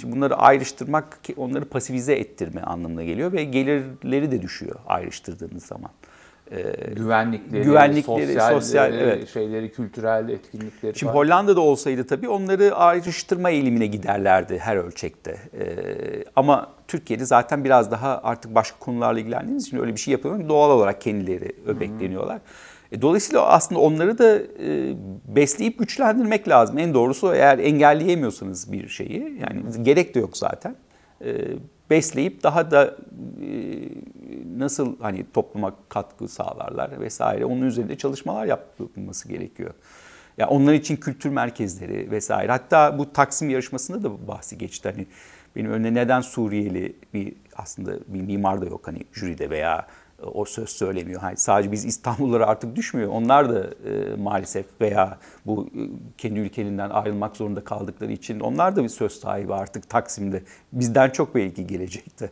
B: Şimdi bunları ayrıştırmak onları pasifize ettirme anlamına geliyor ve gelirleri de düşüyor ayrıştırdığınız zaman.
A: Güvenlikleri,
B: güvenlikleri,
A: sosyal,
B: sosyal, evet.
A: şeyleri, kültürel etkinlikleri
B: Şimdi
A: var.
B: Hollanda'da olsaydı tabii onları ayrıştırma eğilimine giderlerdi her ölçekte. Ee, ama Türkiye'de zaten biraz daha artık başka konularla ilgilendiğimiz için öyle bir şey yapıyorlar. Doğal olarak kendileri öbekleniyorlar. E, dolayısıyla aslında onları da e, besleyip güçlendirmek lazım. En doğrusu eğer engelleyemiyorsanız bir şeyi, yani gerek de yok zaten. E, besleyip daha da e, nasıl hani topluma katkı sağlarlar vesaire onun üzerinde çalışmalar yapılması gerekiyor. Ya onlar için kültür merkezleri vesaire. Hatta bu Taksim yarışmasında da bahsi geçti. Hani benim önüne neden Suriyeli bir aslında bir mimar da yok hani jüride veya o söz söylemiyor. Hani sadece biz İstanbullulara artık düşmüyor. Onlar da e, maalesef veya bu e, kendi ülkelerinden ayrılmak zorunda kaldıkları için onlar da bir söz sahibi artık Taksim'de. Bizden çok belki gelecekti.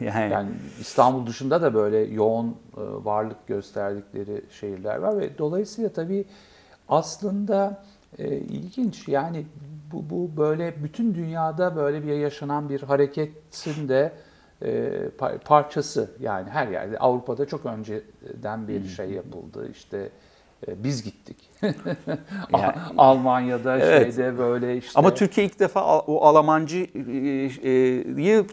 B: Yani,
A: Yani İstanbul dışında da böyle yoğun e, varlık gösterdikleri şehirler var ve dolayısıyla tabii aslında e, ilginç yani bu, bu böyle bütün dünyada böyle bir yaşanan bir hareketin de e, parçası yani her yerde Avrupa'da çok önceden bir şey yapıldı işte e, biz gittik. yani, Almanya'da evet. şeyde böyle işte.
B: Ama Türkiye ilk defa o Almancıyı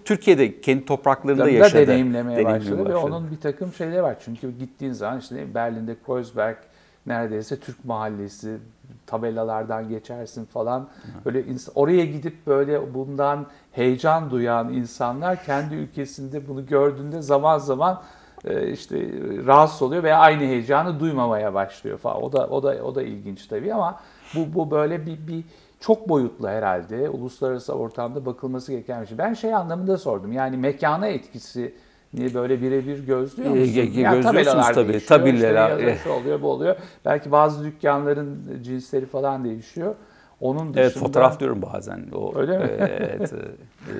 B: Türkiye'de kendi topraklarında
A: yaşadı. deneyimlemeye başladı, başladı ve onun bir takım şeyleri var. Çünkü gittiğin zaman işte Berlin'de Kreuzberg neredeyse Türk mahallesi tabelalardan geçersin falan. Böyle oraya gidip böyle bundan heyecan duyan insanlar kendi ülkesinde bunu gördüğünde zaman zaman e, işte rahatsız oluyor veya aynı heyecanı duymamaya başlıyor falan. O da o da o da ilginç tabii ama bu bu böyle bir bir çok boyutlu herhalde uluslararası ortamda bakılması gereken bir şey. Ben şey anlamında sordum. Yani mekana etkisi niye böyle birebir gözlüyor musun? E,
B: yani gözlüyorsunuz tabii. Tabileler.
A: İşte oluyor bu oluyor. Belki bazı dükkanların cinsleri falan değişiyor. Onun
B: dışında... Evet fotoğraflıyorum bazen. O,
A: Öyle mi?
B: Evet. e,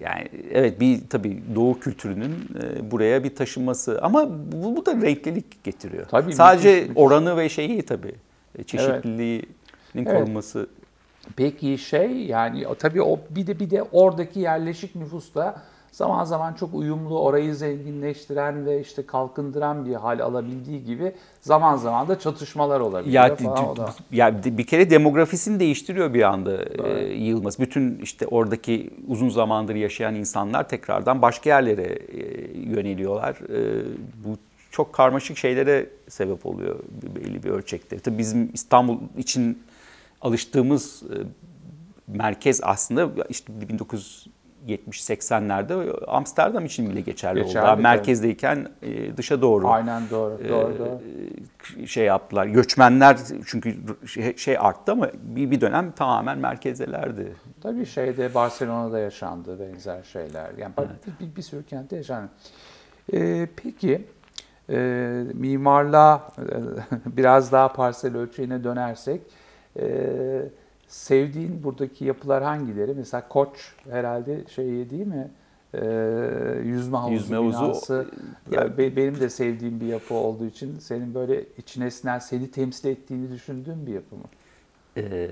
B: yani evet bir tabii Doğu kültürünün e, buraya bir taşınması ama bu, bu da renklilik getiriyor. Tabii, Sadece müthiş, oranı ve şeyi tabii e, çeşitliliğinin evet. korunması.
A: Peki şey yani tabii o bir de bir de oradaki yerleşik nüfusta zaman zaman çok uyumlu, orayı zenginleştiren ve işte kalkındıran bir hal alabildiği gibi zaman zaman da çatışmalar olabiliyor
B: ya, falan. Ya bir kere demografisini değiştiriyor bir anda e, yığılması. Bütün işte oradaki uzun zamandır yaşayan insanlar tekrardan başka yerlere e, yöneliyorlar. E, bu çok karmaşık şeylere sebep oluyor belli bir ölçekte. Tabii bizim İstanbul için alıştığımız e, merkez aslında işte 19 70-80'lerde Amsterdam için bile geçerli, geçerli oldu. Merkezdeyken e, dışa doğru.
A: Aynen doğru. E, doğru, doğru.
B: Şey yaptılar. Göçmenler çünkü şey, şey arttı ama bir, bir dönem tamamen merkezdelerdi.
A: Tabii şeyde Barcelona'da yaşandı benzer şeyler. Yani evet. bir, bir sürü kentte yaşandı. Ee, peki e, mimarlığa biraz daha parsel ölçeğine dönersek e, sevdiğin buradaki yapılar hangileri? Mesela Koç herhalde şey değil mi? Ee, yüzme havuzu yüzme binası. Ya, benim de sevdiğim bir yapı olduğu için senin böyle içine sinen, seni temsil ettiğini düşündüğün bir yapı mı?
B: Ee,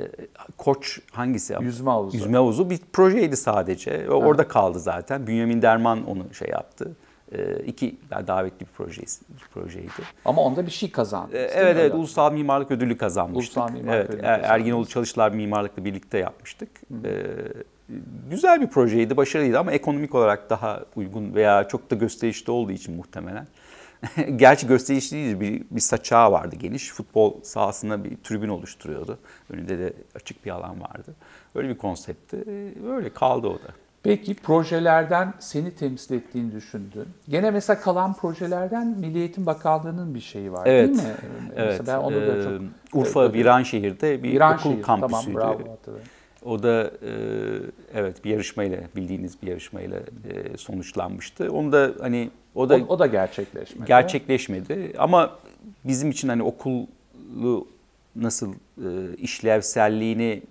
B: Koç hangisi?
A: Yüzme havuzu.
B: Yüzme havuzu bir projeydi sadece. Orada kaldı zaten. Bünyamin Derman onu şey yaptı. E, iki davetli bir projesi, projeydi.
A: Ama onda bir şey kazandı.
B: E, evet evet Ulusal Mimarlık Ödülü kazanmıştık. Ulusal Mimarlık evet, Ödülü er, Erginoğlu Çalışlar Mimarlık'la birlikte yapmıştık. E, güzel bir projeydi, başarılıydı ama ekonomik olarak daha uygun veya çok da gösterişli olduğu için muhtemelen. Gerçi gösterişli değil, bir, bir saçağı vardı geniş. Futbol sahasında bir tribün oluşturuyordu. Önünde de açık bir alan vardı. Öyle bir konseptti. Böyle kaldı o da.
A: Peki projelerden seni temsil ettiğini düşündün. Gene mesela kalan projelerden Milli Eğitim Bakanlığı'nın bir şeyi var
B: evet,
A: değil mi?
B: Evet. Mesela ben onu da çok Urfa Viranşehir'de bir Viranşehir, okul kampüsüydü. Tamam, bravo, o da e, evet bir yarışmayla bildiğiniz bir yarışmayla e, sonuçlanmıştı. Onu da hani
A: o da o, o da gerçekleşmedi.
B: Gerçekleşmedi ama bizim için hani okulu nasıl e, işlevselliğini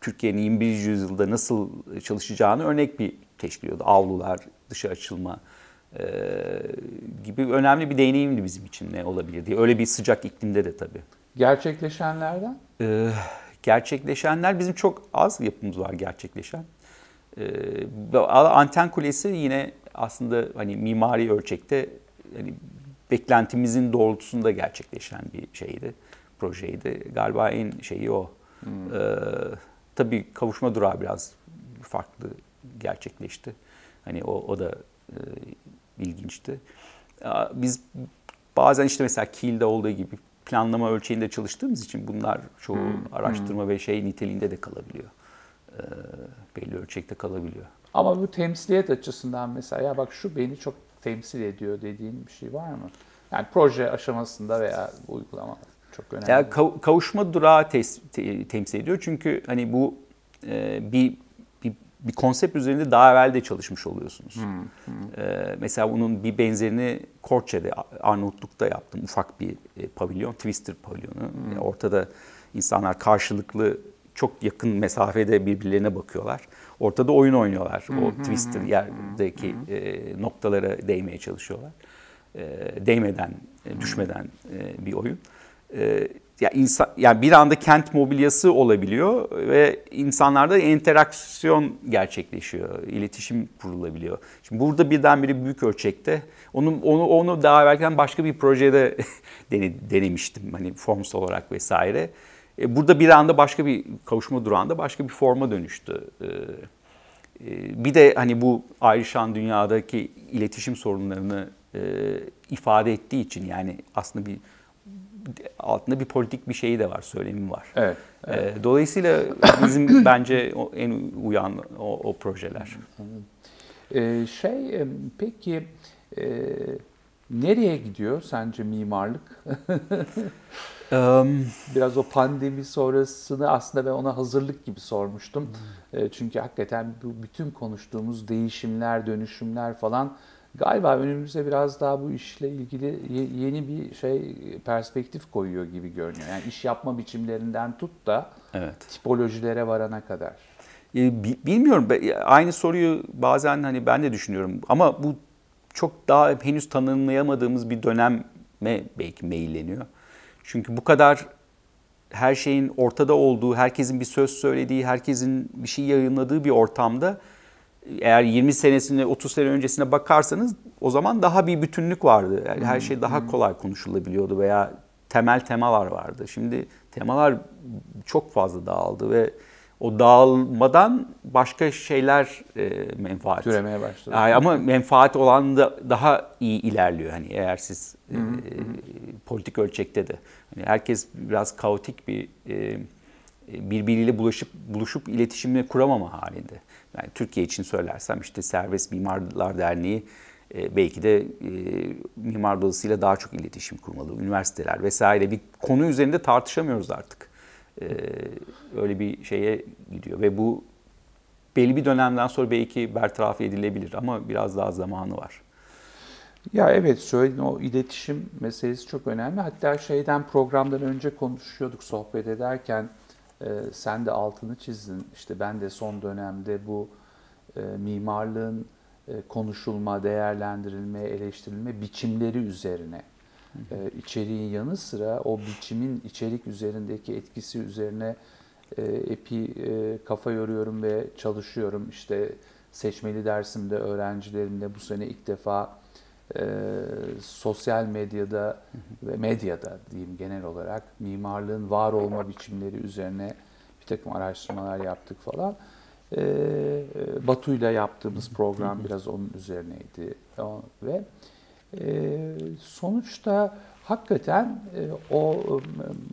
B: Türkiye'nin 21. yüzyılda nasıl çalışacağını örnek bir teşkil ediyordu. Avlular, dışa açılma e, gibi önemli bir deneyimdi bizim için ne olabilir diye. Öyle bir sıcak iklimde de tabii.
A: Gerçekleşenlerden?
B: Ee, gerçekleşenler bizim çok az yapımız var gerçekleşen. Ee, anten kulesi yine aslında hani mimari ölçekte hani beklentimizin doğrultusunda gerçekleşen bir şeydi, projeydi. Galiba en şeyi o. Hmm. Ee, Tabii kavuşma durağı biraz farklı gerçekleşti. Hani o, o da e, ilginçti. Biz bazen işte mesela Kiel'de olduğu gibi planlama ölçeğinde çalıştığımız için bunlar çoğu hmm. araştırma hmm. ve şey niteliğinde de kalabiliyor. E, belli ölçekte kalabiliyor.
A: Ama bu temsiliyet açısından mesela ya bak şu beni çok temsil ediyor dediğin bir şey var mı? Yani proje aşamasında veya uygulama çok önemli.
B: Yani kavuşma durağı tes, te, temsil ediyor. Çünkü hani bu e, bir, bir bir konsept üzerinde daha evvel de çalışmış oluyorsunuz. Hmm, hmm. E, mesela bunun bir benzerini Korçe'de, Arnavutluk'ta yaptım. Ufak bir e, pavilyon, Twister pavilyonu. Hmm. Yani ortada insanlar karşılıklı çok yakın mesafede birbirlerine bakıyorlar. Ortada oyun oynuyorlar. Hmm, o Twister yerdeki hmm. e, noktalara değmeye çalışıyorlar. E, değmeden, e, düşmeden e, bir oyun. E, ya insan yani bir anda kent mobilyası olabiliyor ve insanlarda interaksiyon gerçekleşiyor, iletişim kurulabiliyor. Şimdi burada birdenbire büyük ölçekte onu onu onu daha evvelken başka bir projede denemiştim hani forms olarak vesaire. E, burada bir anda başka bir kavuşma durağında başka bir forma dönüştü. E, e, bir de hani bu ayrışan dünyadaki iletişim sorunlarını ifade ettiği için yani aslında bir altında bir politik bir şeyi de var, söylemi var.
A: Evet. evet.
B: Dolayısıyla bizim bence en uyan o, o projeler.
A: Ee, şey peki e, nereye gidiyor sence mimarlık? Biraz o pandemi sonrasını aslında ben ona hazırlık gibi sormuştum. Hmm. Çünkü hakikaten bu bütün konuştuğumuz değişimler, dönüşümler falan galiba önümüze biraz daha bu işle ilgili yeni bir şey perspektif koyuyor gibi görünüyor. Yani iş yapma biçimlerinden tut da evet. tipolojilere varana kadar.
B: Bilmiyorum. Aynı soruyu bazen hani ben de düşünüyorum. Ama bu çok daha henüz tanımlayamadığımız bir döneme belki meyilleniyor. Çünkü bu kadar her şeyin ortada olduğu, herkesin bir söz söylediği, herkesin bir şey yayınladığı bir ortamda eğer 20 senesine 30 sene öncesine bakarsanız o zaman daha bir bütünlük vardı. Yani her şey daha kolay konuşulabiliyordu veya temel temalar vardı. Şimdi temalar çok fazla dağıldı ve o dağılmadan başka şeyler e, menfaat.
A: Türemeye başladı.
B: Yani ama menfaat olan da daha iyi ilerliyor. Hani eğer siz e, politik ölçekte de. Hani herkes biraz kaotik bir e, birbiriyle bulaşıp buluşup iletişimini kuramama halinde. Yani Türkiye için söylersem işte Serbest Mimarlar Derneği e, belki de e, mimar dolayısıyla daha çok iletişim kurmalı. Üniversiteler vesaire bir konu üzerinde tartışamıyoruz artık. E, öyle bir şeye gidiyor ve bu belli bir dönemden sonra belki bertaraf edilebilir ama biraz daha zamanı var.
A: Ya evet söyledin o iletişim meselesi çok önemli. Hatta şeyden programdan önce konuşuyorduk sohbet ederken e, sen de altını çizdin. İşte ben de son dönemde bu e, mimarlığın e, konuşulma, değerlendirilme, eleştirilme biçimleri üzerine e, içeriğin yanı sıra o biçimin içerik üzerindeki etkisi üzerine e, epi e, kafa yoruyorum ve çalışıyorum. İşte seçmeli dersimde öğrencilerimle bu sene ilk defa e, sosyal medyada ve medyada diyeyim genel olarak mimarlığın var olma biçimleri üzerine bir takım araştırmalar yaptık falan. E, Batu'yla yaptığımız program biraz onun üzerineydi ve e, sonuçta hakikaten e, o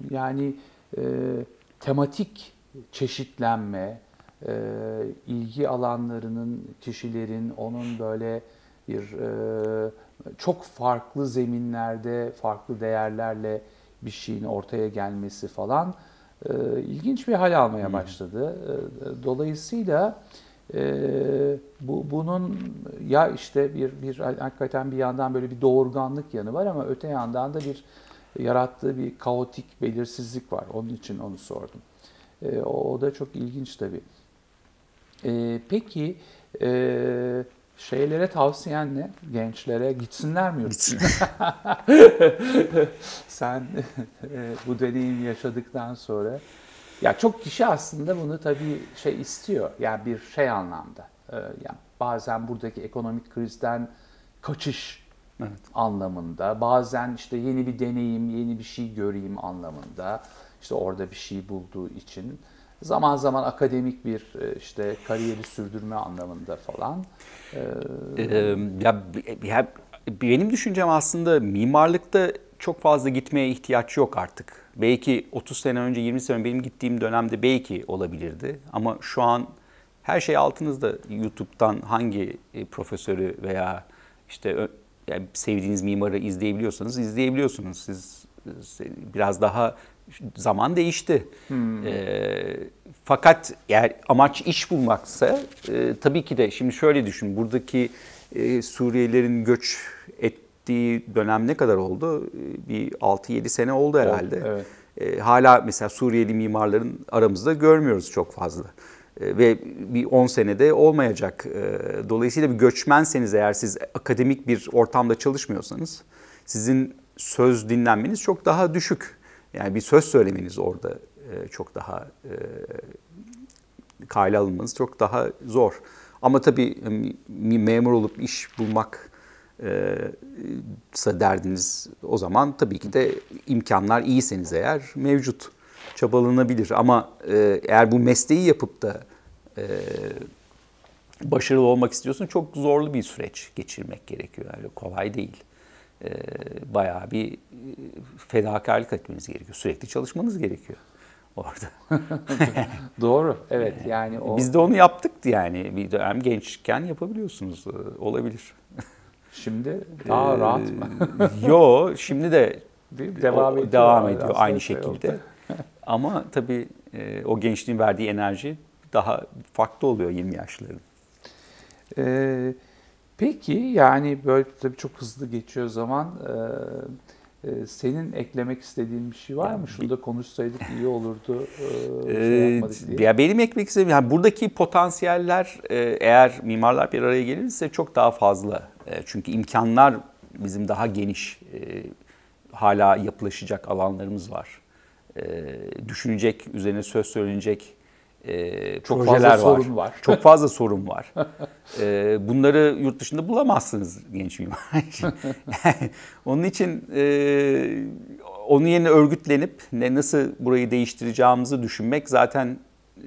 A: yani e, tematik çeşitlenme, e, ilgi alanlarının, kişilerin onun böyle bir e, çok farklı zeminlerde, farklı değerlerle bir şeyin ortaya gelmesi falan e, ilginç bir hal almaya başladı. E, dolayısıyla e, bu bunun ya işte bir bir hakikaten bir yandan böyle bir doğurganlık yanı var ama öte yandan da bir yarattığı bir kaotik belirsizlik var. Onun için onu sordum. E, o, o da çok ilginç tabii. E, peki e, şeylere tavsiyen ne? Gençlere gitsinler mi yurt Sen e, bu deneyimi yaşadıktan sonra ya çok kişi aslında bunu tabii şey istiyor. Yani bir şey anlamda. E, yani bazen buradaki ekonomik krizden kaçış evet. anlamında, bazen işte yeni bir deneyim, yeni bir şey göreyim anlamında. İşte orada bir şey bulduğu için zaman zaman akademik bir e, işte kariyeri sürdürme anlamında falan.
B: Ee, ya, ya benim düşüncem aslında mimarlıkta çok fazla gitmeye ihtiyaç yok artık. Belki 30 sene önce, 20 sene önce benim gittiğim dönemde belki olabilirdi. Ama şu an her şey altınızda. YouTube'dan hangi e, profesörü veya işte yani sevdiğiniz mimarı izleyebiliyorsanız izleyebiliyorsunuz. Siz biraz daha zaman değişti. Hmm. E, fakat eğer amaç iş bulmaksa e, tabii ki de şimdi şöyle düşün. Buradaki e, Suriyelilerin göç ettiği dönem ne kadar oldu? E, bir 6-7 sene oldu herhalde. Evet. E, hala mesela Suriyeli mimarların aramızda görmüyoruz çok fazla. E, ve bir 10 senede olmayacak. E, dolayısıyla bir göçmenseniz eğer siz akademik bir ortamda çalışmıyorsanız sizin söz dinlenmeniz çok daha düşük. Yani bir söz söylemeniz orada e, çok daha e, kale alınmanız çok daha zor. Ama tabii e, memur olup iş bulmak e, derdiniz o zaman tabii ki de imkanlar iyiseniz eğer mevcut çabalanabilir. Ama e, eğer bu mesleği yapıp da başarılı olmak istiyorsun çok zorlu bir süreç geçirmek gerekiyor. Yani kolay değil. E, bayağı bir e, fedakarlık etmeniz gerekiyor. Sürekli çalışmanız gerekiyor orada.
A: Doğru. Evet yani o
B: Biz de onu yaptık yani bir dönem gençken yapabiliyorsunuz. e, Olabilir.
A: şimdi daha rahat mı?
B: Yo şimdi de
A: Değil, devam
B: o-
A: ediyor.
B: devam ediyor aynı
A: şey
B: şekilde.
A: oldu.
B: Ama tabii e, o gençliğin verdiği enerji daha farklı oluyor 20 yaşların.
A: Ee, peki yani böyle tabii çok hızlı geçiyor zaman. Ee, e, senin eklemek istediğin bir şey var
B: Ya
A: mı? Şunu da konuşsaydık iyi olurdu. Ee, şey diye.
B: ya benim ekmek istediğim yani buradaki potansiyeller e, eğer mimarlar bir araya gelirse çok daha fazla. E, çünkü imkanlar bizim daha geniş. E, hala yapılaşacak alanlarımız var. E, düşünecek, üzerine söz söylenecek e,
A: Çok
B: projeler
A: fazla sorun var.
B: Çok fazla sorun var. E, bunları yurt dışında bulamazsınız genç mimar. Yani onun için e, onun yerine örgütlenip ne nasıl burayı değiştireceğimizi düşünmek zaten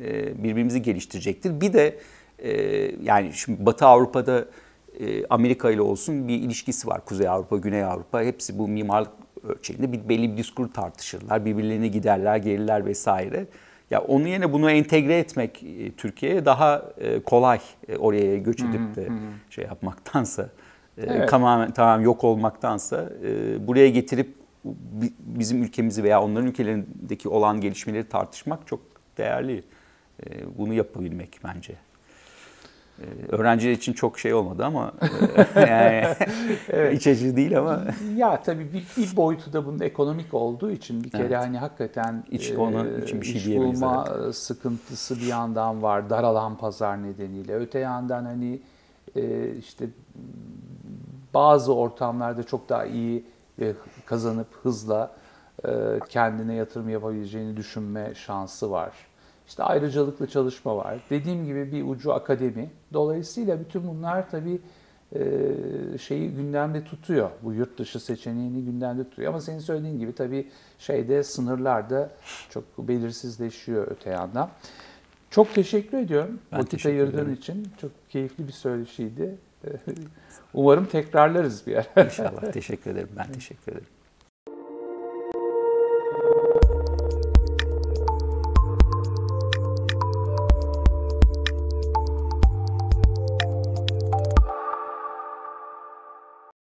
B: e, birbirimizi geliştirecektir. Bir de e, yani şimdi Batı Avrupa'da e, Amerika ile olsun bir ilişkisi var. Kuzey Avrupa, Güney Avrupa hepsi bu mimarlık ölçeğinde bir belli bir diskur tartışırlar. Birbirlerini giderler, gelirler vesaire. Ya onun yerine bunu entegre etmek e, Türkiye'ye daha e, kolay e, oraya göç edip de şey yapmaktansa
A: Evet.
B: tamamen tamam yok olmaktansa buraya getirip bi- bizim ülkemizi veya onların ülkelerindeki olan gelişmeleri tartışmak çok değerli. Bunu yapabilmek bence. E, öğrenciler için çok şey olmadı ama e, yani iç açıcı değil ama
A: Ya tabii bir, bir boyutu da bunun ekonomik olduğu için bir kere
B: Evet.
A: hani hakikaten
B: İç- onun için bir şey
A: iş bulma e, sıkıntısı bir yandan var daralan pazar nedeniyle. Öte yandan hani e, işte bazı ortamlarda çok daha iyi e, kazanıp hızla e, kendine yatırım yapabileceğini düşünme şansı var. İşte ayrıcalıklı çalışma var. Dediğim gibi bir ucu akademi. Dolayısıyla bütün bunlar tabii e, şeyi gündemde tutuyor. Bu yurt dışı seçeneğini gündemde tutuyor. Ama senin söylediğin gibi tabii şeyde sınırlar da çok belirsizleşiyor öte yandan. Çok teşekkür ediyorum
B: Ben
A: vakit
B: teşekkür
A: ayırdığın
B: ederim.
A: için. Çok keyifli bir söyleşiydi. Umarım tekrarlarız bir ara.
B: inşallah teşekkür ederim. Ben teşekkür ederim.